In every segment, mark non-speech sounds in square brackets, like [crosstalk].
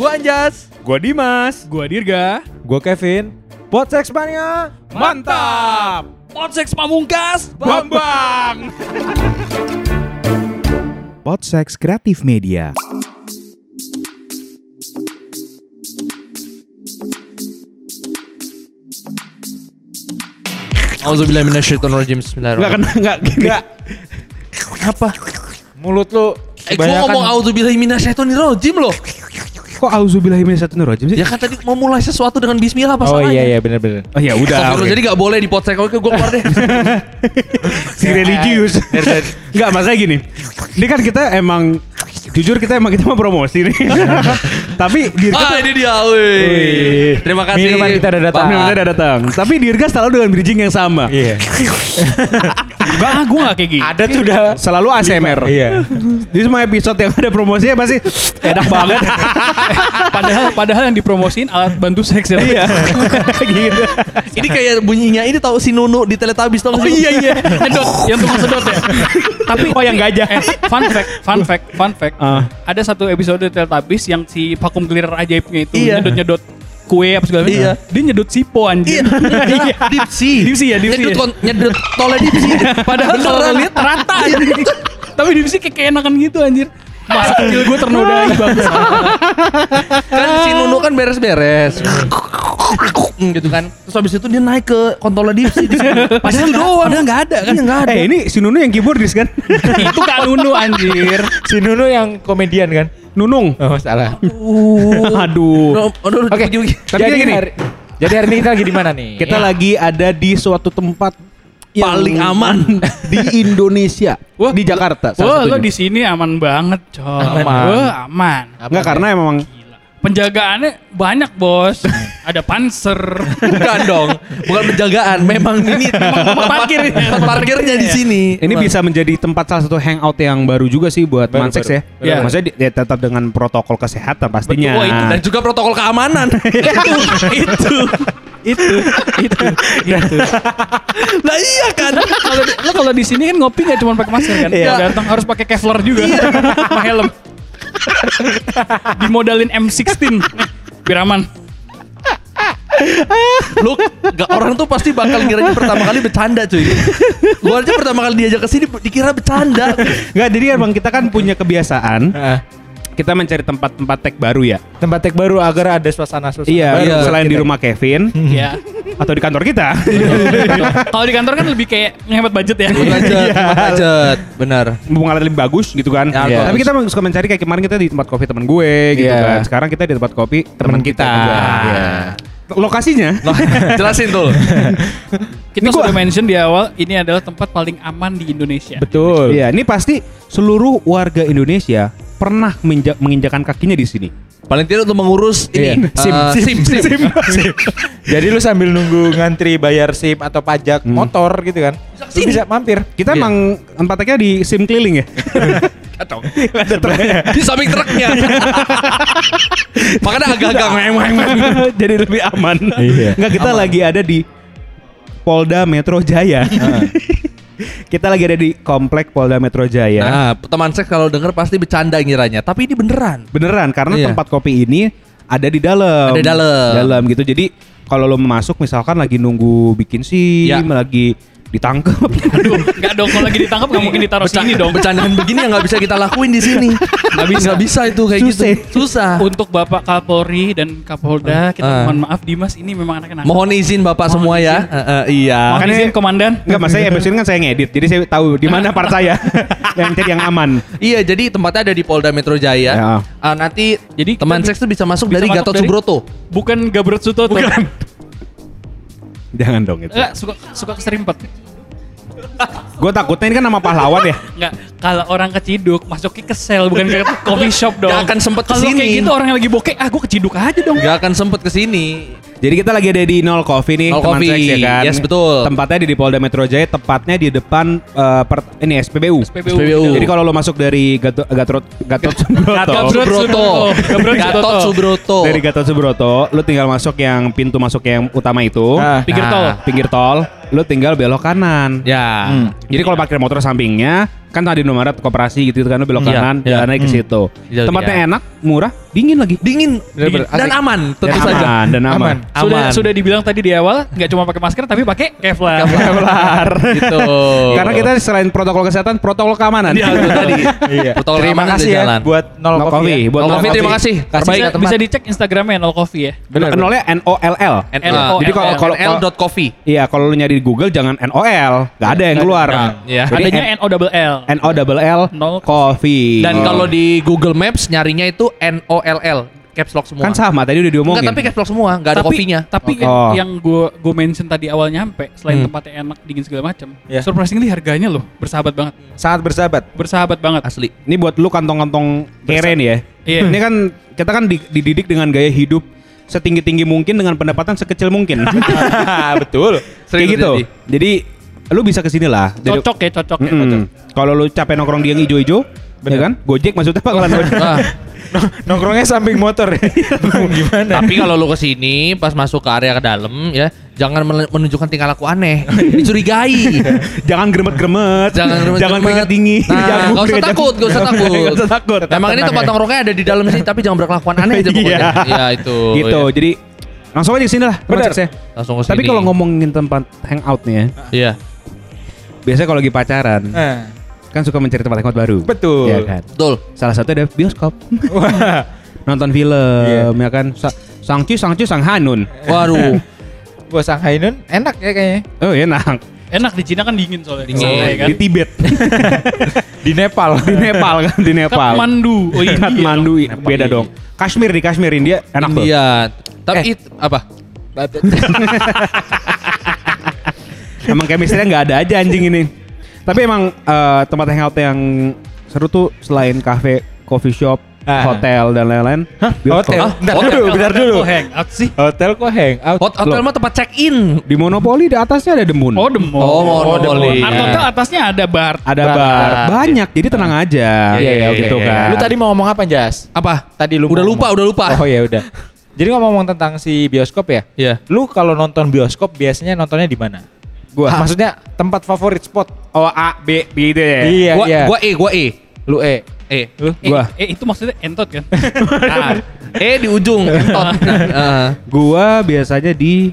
Gua Anjas. Gua Dimas. Gua Dirga. Gua Kevin. Podsex Mania. Mantap. Podseks Pamungkas. Bambang. [laughs] Podsex Kreatif Media. Auzubillahi minasyaitonirrajim. Enggak Bismillahirrahmanirrahim. kena enggak gini. Apa? Mulut lu Eh, gua ngomong auzubillahi minasyaitonirrajim loh. Kok auzubillahi minasyaitonirrajim sih? Ya kan tadi mau mulai sesuatu dengan bismillah apa Oh iya iya benar-benar. Oh ya udah. Oke. Jadi gak boleh di podsek. Oke, gue keluar deh. [laughs] si religius. Enggak, masalah gini. Ini kan kita emang jujur kita emang kita mau promosi nih. [laughs] Tapi Dirga ah, ini dia. Wih. Wih. Terima kasih. Minuman kita udah datang. Minuman kita udah datang. Tapi Dirga selalu dengan bridging yang sama. Iya. [laughs] Enggak, ah, gua gak kayak gitu. Ada tuh udah. Selalu ASMR. Iya. Di semua episode yang ada promosinya pasti enak banget. [laughs] Padahal padahal yang dipromosiin alat bantu seks ya. Iya. [laughs] gitu. Ini kayak bunyinya ini tahu si Nunu di Teletubbies tau Oh iya iya. [laughs] Sedot, yang tukang sedot ya. Tapi Oh, yang gajah. Eh, fun fact, fun fact, fun fact. Ah. Ada satu episode Teletubbies yang si vakum cleaner ajaibnya itu Iya. nyedot-nyedot kue apa segala macam. Iya. Dia nyedot sipo anjir. Iya, [laughs] Dipsi. Dipsi ya, Dipsi Nyedot ya. kon- nyedot tolnya Dipsi. Padahal kalau lihat rata anjir. Tapi Dipsi kayak keenakan gitu anjir. Masa kecil gue ternodai banget. kan si Nunu kan beres-beres. [laughs] [laughs] gitu kan. Terus habis itu dia naik ke kontolnya Dipsi di sini. Pas itu doang. Padahal nggak ada kan. Iya nggak ada. Eh ini si Nunu yang keyboardis kan? [laughs] itu Kak Nunu anjir. Si Nunu yang komedian kan? Nunung. Oh salah. Aduh. Aduh, aduh, Oke. Tapi jadi gini. hari, jadi hari ini kita lagi di mana nih? Kita lagi ada di suatu tempat yang Paling aman. [laughs] di Indonesia, Wah, di Jakarta. Wah, lo di sini aman banget, coy. Aman. Wah, aman. Enggak karena emang Penjagaannya banyak, Bos. Ada panser. Bukan dong. Bukan penjagaan. Memang ini [laughs] tempat parkir. tempat parkirnya di sini. ini bisa menjadi tempat salah satu hangout yang baru juga sih buat Baru, Mansex baru. ya. Iya. Maksudnya di- ya tetap dengan protokol kesehatan pastinya. Betul, oh, itu Dan juga protokol keamanan. [laughs] itu, itu, itu, itu, itu. Lah iya kan. Kalau lo kalau di sini kan ngopi nggak cuma pakai masker kan? Iya. Datang harus pakai Kevlar juga, sama helm. [laughs] Dimodalin M16 biar aman. Lu gak orang tuh pasti bakal ngiranya pertama kali bercanda cuy. Gua aja pertama kali diajak ke sini dikira bercanda. Enggak, jadi emang kita kan punya kebiasaan Heeh. Kita mencari tempat-tempat tag baru ya. tempat tag baru agar ada suasana suasana. Iya, baru buat selain di kita. rumah Kevin Ya. atau di kantor kita. [laughs] Kalau di kantor kan lebih kayak ngehemat budget ya. Budget, budget. Benar. Mumpung alat lebih bagus gitu kan. Ya, Iya. bagus. Tapi kita suka mencari kayak kemarin kita di tempat kopi teman gue gitu Iya. kan. Sekarang kita di tempat kopi teman kita. juga. Iya. Lokasinya [laughs] Jelasin tuh. [laughs] Kita sudah mention di awal ini adalah tempat paling aman di Indonesia. Betul. Iya, ini pasti seluruh warga Indonesia pernah menja- menginjakan kakinya di sini. Paling tidak untuk mengurus ini Iya. SIM, Eh, SIM, SIM. [laughs] Jadi lu sambil nunggu ngantri bayar SIM atau pajak motor gitu kan. Lu ke sini. bisa mampir. Kita Iya. emang tempatnya di SIM keliling ya. [laughs] [laughs] Truknya. Di samping truknya. Makanya agak-agak meng. Jadi lebih aman. Iya. Enggak kita lagi ada di Polda Metro Jaya. Kita lagi ada di komplek Polda Metro Jaya. Nah, teman seks kalau denger pasti bercanda ngiranya, tapi ini beneran. Beneran karena Iya. tempat kopi ini ada di dalam. Ada di dalam. Dalam gitu. Jadi kalau lo masuk misalkan lagi nunggu bikin SIM, Ya. lagi ditangkap. Aduh, enggak dong kalau lagi ditangkap nggak mungkin ditaruh sini dong. Bercandaan begini yang nggak bisa kita lakuin di sini. Nggak bisa, nggak bisa itu kayak Susah. gitu. Susah. Untuk Bapak Kapolri dan Kapolda, kita Ah. mohon maaf Dimas ini memang anaknya nakal. Mohon izin bapak semua ya. Eh, eh, iya. Mohon Makanya- izin komandan. Enggak, mas saya episode ini kan saya ngedit. Jadi saya tahu di mana part saya [laughs] yang cari yang aman. Iya, jadi tempatnya ada di Polda Metro Jaya. Ya. Ah, nanti Jadi teman seks tuh bisa masuk bisa dari Gatot Subroto. Bukan Gabrot Sutoto. Jangan dong itu. Enggak, suka suka keserimpet. Gue takutnya ini kan nama pahlawan ya. Enggak, kalau orang keciduk masuknya ke sel bukan ke coffee shop dong. Nggak akan sempet Kalau ke sini. kayak gitu orang yang lagi bokeh, ah gue keciduk aja dong. Gak akan sempet ke sini. Jadi kita lagi ada di Nol Coffee nih, Nol teman Coffee. seks ya kan. Yes, betul. Tempatnya di, di Polda Metro Jaya, tepatnya di depan eh, per- ini SPBU. SPBU. SPBU. Jadi kalau lo masuk dari Gatot [laughs] Gatot Gatot Subroto, Gatot Subroto. Gatot. Subroto. dari Gatot Subroto, lo tinggal masuk yang pintu masuk yang utama itu, Ah. Pinggir Nah. tol. pinggir tol, lo tinggal belok kanan. Ya. Jadi kalau parkir motor sampingnya, kan ada Indomaret koperasi gitu kan lu belok Iya, kanan iya. jalannya ke Hmm. situ. Iya, Tempatnya iya. enak, murah, dingin lagi. Dingin, dingin. dan asik. aman tentu Dan saja. aman, dan aman. Aman. Sudah Aman. sudah dibilang tadi di awal nggak cuma pakai masker tapi pakai Kevlar. Kevlar. [laughs] Gitu. Karena kita selain protokol kesehatan, protokol keamanan. Iya, itu tadi. Iya. Protokol Terima keamanan kasih di ya jalan. buat Nol Nol Coffee. Coffee, ya. buat Nol Nol Coffee, terima kasih. Kasih Bisa, dicek Instagramnya Nol Coffee ya. Benar. Nolnya N O L L. N- N- ah, Jadi kalau- kalau- NL.coffee. Iya, kalau lu nyari di Google jangan N O L, nggak ada yang keluar. Iya. Adanya N O double L. N O double L Nol Coffee. Dan Oh. kalau di Google Maps nyarinya itu N O L L, caps lock semua. kan sama tadi udah diomongin. Enggak, tapi caps lock semua, enggak ada kopinya. Tapi Oh. yang gue gue mention tadi awal nyampe, selain Hmm. tempatnya enak, dingin segala macam, Ya. surprisingly harganya loh bersahabat banget, Sangat bersahabat. bersahabat banget. Asli. Ini buat lu kantong-kantong kere nih ya. Iya. Ini kan kita kan di- dididik dengan gaya hidup setinggi-tinggi mungkin dengan pendapatan sekecil mungkin. [laughs] Betul. Kayak gitu. terjadi. Jadi lu bisa ke sini lah. Cocok ya, cocok ya. Mm-mm. cocok. Kalau lu capek nongkrong di yang ijo-ijo, ya Bener. kan? Gojek maksudnya bakalan Gojek. Nah, Nongkrongnya samping motor. [laughs] Gimana? tapi kalau lu ke sini pas masuk ke area ke dalam ya, jangan men- menunjukkan tingkah laku aneh. [laughs] Dicurigai. [laughs] Jangan gremet-gremet. Jangan gremet-gremet. Jangan keringat dingin. Nah, Jangan nggak usah keringat takut, nggak usah takut. Nggak usah takut. Emang ini tempat nongkrongnya ada di dalam sih, tapi jangan berkelakuan aneh aja pokoknya. Iya. Iya, itu. Gitu. Iya. Jadi langsung aja ke sini lah. Bener. Langsung ke sini. Tapi kalau ngomongin tempat hangout nih ya, Iya. Biasanya kalau lagi pacaran Nah, kan suka mencari tempat hangout baru. betul. Iya kan. Betul. Salah satu ada bioskop. Wah. [laughs] Nonton film, Iya. ya kan. Sa- Sangcu, Sangcu, Sang Hanun. Waduh. [laughs] Buat Shanghai Nun enak ya kayaknya. Oh enak. Enak di Cina kan dingin soalnya. Dingin. Soalnya kan. Di Tibet, [laughs] Di Nepal. di Nepal kan, di Nepal. Kathmandu. Oh iya. Kathmandu dong. beda dong. Kashmir di Kashmir India enak tuh. Iya. Tapi Eh. it- apa? Emang chemistry nggak ada aja anjing ini. Tapi emang eh, tempat hangout yang seru tuh selain cafe, coffee shop, Ah. hotel dan lain-lain. bioskop. Hotel. Hah? Bentar Hotel. dulu, bentar dulu. Oh, hangout sih. Hotel kok hangout? Hot hotel mah tempat check in. Di Monopoli di atasnya ada demun. Oh, the mall. Oh, Monopoli. mall. Atau hotel atasnya ada bar. ada Bar. bar. Banyak, jadi tenang aja. Iya, iya, gitu iya, kan. Lu tadi mau ngomong apa, Jas? Apa? Tadi lu Udah lupa, udah lupa. Oh ya udah. Jadi ngomong tentang si bioskop ya. Iya. Lu kalau nonton bioskop biasanya nontonnya di mana? Gua. Maksudnya tempat favorit spot. Oh A B B gitu ya. Iya, Gua iya. gua E, gua E. Lu E. E. Lu? Eh, Gua. eh, itu maksudnya entot kan? [laughs] Ah, E di ujung. [laughs] Entot. Heeh. Gua biasanya di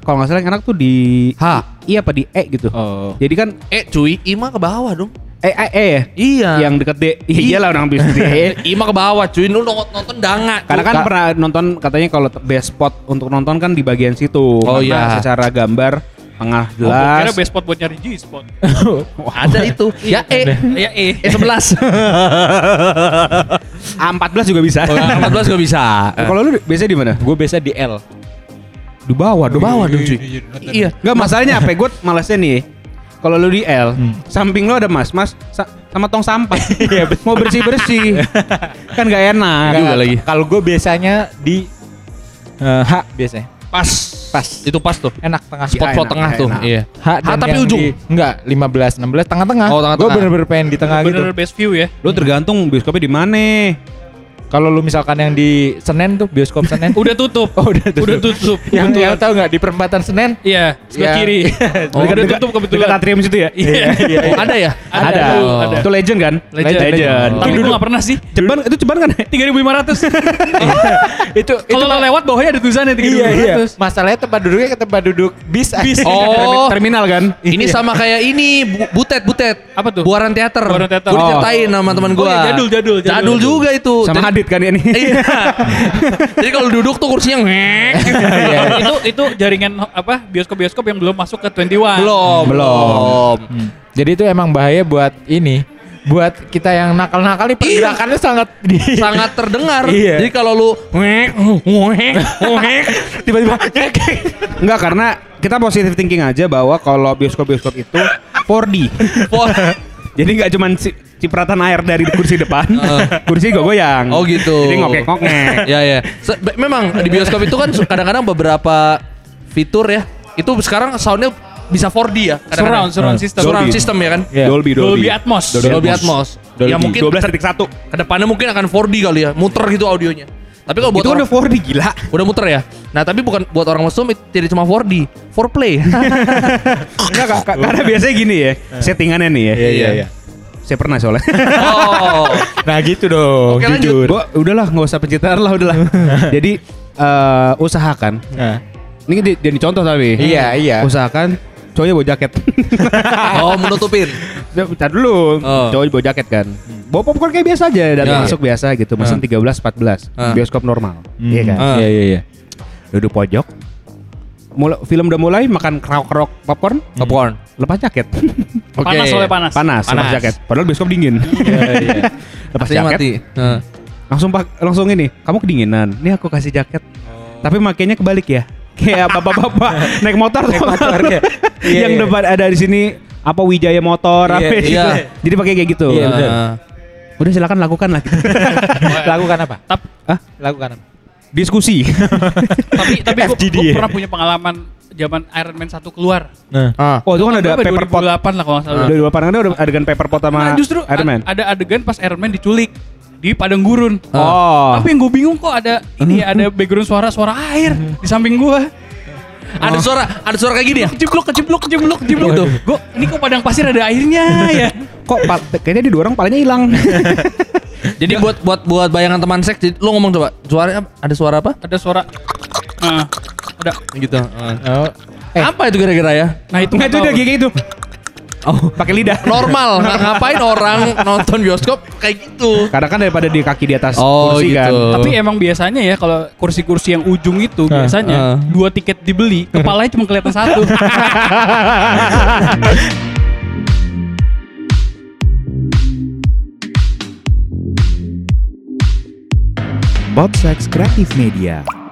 kalau nggak salah yang enak tuh di H. Iya apa di E gitu. Oh. Jadi kan E cuy, I mah ke bawah dong. E E, e ya. Iya. Yang deket D. Iya lah orang bisa di E. I mah ke bawah cuy, lu nonton, danga. Karena kan pernah nonton katanya kalau best spot untuk nonton kan di bagian situ. Oh, iya. secara gambar tengah Oh, gua kira jelas. best spot buat nyari G-spot. [laughs] ada itu. Ya E. Ya eh. E [laughs] 11. [laughs] A14 juga bisa. Oh, 14 gak bisa. Kalau lu biasanya di mana? Gue biasa di L. Di bawah, Di bawah dong cuy. Iya. Enggak masalahnya apa? Gue malasnya nih. Kalau lu di L, samping lu ada mas, mas sa- sama tong sampah. Mau bersih bersih, kan gak enak. juga lagi. Kalau gue biasanya di eh, H biasanya. Pas. Pas. Itu pas tuh. Enak tengah. Spot spot tengah tuh. Iya. H, tapi ujung. di- enggak, 15 16 tengah-tengah. Oh, tengah-tengah. Gue bener-bener pengen di tengah gitu. Bener best view ya. Lu tergantung bioskopnya di mana. Kalau lu misalkan yang di Senen tuh bioskop Senen. Udah tutup. Oh, udah tutup. Udah tutup. yang Kebetulan. yang tahu nggak di perempatan Senen? Iya, sebelah Yang- kiri. Oh, [laughs] udah dekat- tutup kebetulan. Dekat atrium situ ya? Iya. iya. Oh, ada ya? Ada. Ada. Oh. Ada. Itu legend kan? Legend. Legend. Tapi gue gak pernah sih. Ceban itu ceban kan? 3500. [laughs] itu itu Kalau lo lewat bawahnya ada tulisannya 3500. Iya iya. Masalahnya tempat duduknya ke tempat duduk bis. Bis. [laughs] Oh. Terminal kan? Ini sama kayak ini bu- butet butet. Apa tuh? Buaran teater. Buaran teater. Gue Oh. diceritain sama teman Oh gua. iya, jadul, jadul, jadul. Jadul juga itu. Sama Jadi- Adit kan ya nih. Iya. Jadi kalau duduk tuh kursinya ngek. Iya, itu itu jaringan apa bioskop-bioskop yang belum masuk ke 21. belum, belum. Hmm. Jadi itu emang bahaya buat ini. Buat kita yang nakal-nakal nih pergerakannya sangat di Sangat terdengar. Iya. Jadi kalau lu ngek, ngek, ngek, tiba-tiba Enggak karena kita positive thinking aja bahwa kalau bioskop-bioskop itu 4D. Wah. Jadi nggak cuman ci- cipratan air dari kursi depan, [laughs] [laughs] kursi gue goyang. Oh gitu. Jadi ngokek-ngokek. [laughs] ya ya. Se- memang di bioskop itu kan kadang-kadang beberapa fitur ya. Itu sekarang soundnya bisa 4D ya. kadang-kadang. Surround, surround system. Surround Dolby. system ya kan. Iya. Dolby, Dolby. Dolby Atmos. Dolby Atmos. Dolby. Ya mungkin 12.1. ke depannya mungkin akan 4D kali ya. Muter gitu audionya. Tapi kalau buat Itu orang, udah 4D gila. udah muter ya. Nah tapi bukan buat orang mesum itu tidak cuma 4D, 4play. Enggak, Kak, Kak, karena biasanya gini ya, settingannya nih ya. Iya iya iya. Saya pernah soalnya. Oh. [laughs] Nah gitu dong, Oke, lanjut. jujur. Gua udahlah nggak usah pencitraan lah udahlah. [laughs] Jadi eh, usahakan. Nah, Ini di- jadi contoh tapi. Iya, iya. Usahakan cowoknya bawa jaket. [laughs] Oh, menutupin. Bentar dulu. Oh. Cowok bawa jaket kan. Bawa popcorn kayak biasa aja, datang Ya. masuk biasa gitu. Mesin 13 14. Ah. Bioskop normal. Hmm. Iya kan? Ah. Iya, iya, iya. Duduk pojok. Mulai, film udah mulai makan kerok-kerok popcorn, Popcorn. lepas jaket. Oke. Panas soalnya panas. Panas, lepas Panas. jaket. Padahal bioskop dingin. Iya, iya. [laughs] lepas jaket. mati. Heeh. Langsung pak, langsung ini. Kamu kedinginan. Nih aku kasih jaket. Tapi makainya kebalik ya. [laughs] Kayak bapak-bapak naik motor Naik tuh. motor, ya. [laughs] Iya, yang iya. depan ada di sini apa Wijaya Motor Iya, apa iya. gitu. Jadi pakai kayak gitu. Iya. Heeh. Udah silakan lakukan lah. Lakukan apa? Tap- Hah? Lakukan apa? Diskusi. [laughs] tapi tapi gue ya? pernah punya pengalaman zaman Iron Man 1 keluar. Nah. Ah. Oh, itu kan ada paper pot. 2008 lah kalau nggak salah. Udah dua pandangan udah adegan paper pot sama Nah, justru Iron Man. ada adegan pas Iron Man diculik di padang gurun. Oh. Tapi yang gue bingung kok ada ini ya, ada background suara-suara air di samping gua. Ada suara, ada suara kayak gini ya? Keciblok, keciblok, keciblok, keciblok. Gitu. Gue ini kok padang pasir ada airnya ya. [laughs] Kok kayaknya di dua orang palanya hilang. [laughs] Jadi buat buat buat bayangan teman seks, jadi lu ngomong coba. Suaranya apa? ada suara apa? Ada suara. Nah, ada. Gitu. Oh. Apa itu kira-kira ya? Nah itu Nggak itu udah tahu. kayak gitu. Oh, pakai lidah. Normal, [laughs] Ng- ngapain orang nonton bioskop kayak gitu? Karena kan daripada di kaki di atas Oh, kursi kan. gitu. Tapi emang biasanya ya kalau kursi-kursi yang ujung itu biasanya ah. dua tiket dibeli, kepalanya cuma kelihatan satu. [laughs] Podsex Kreatif Media.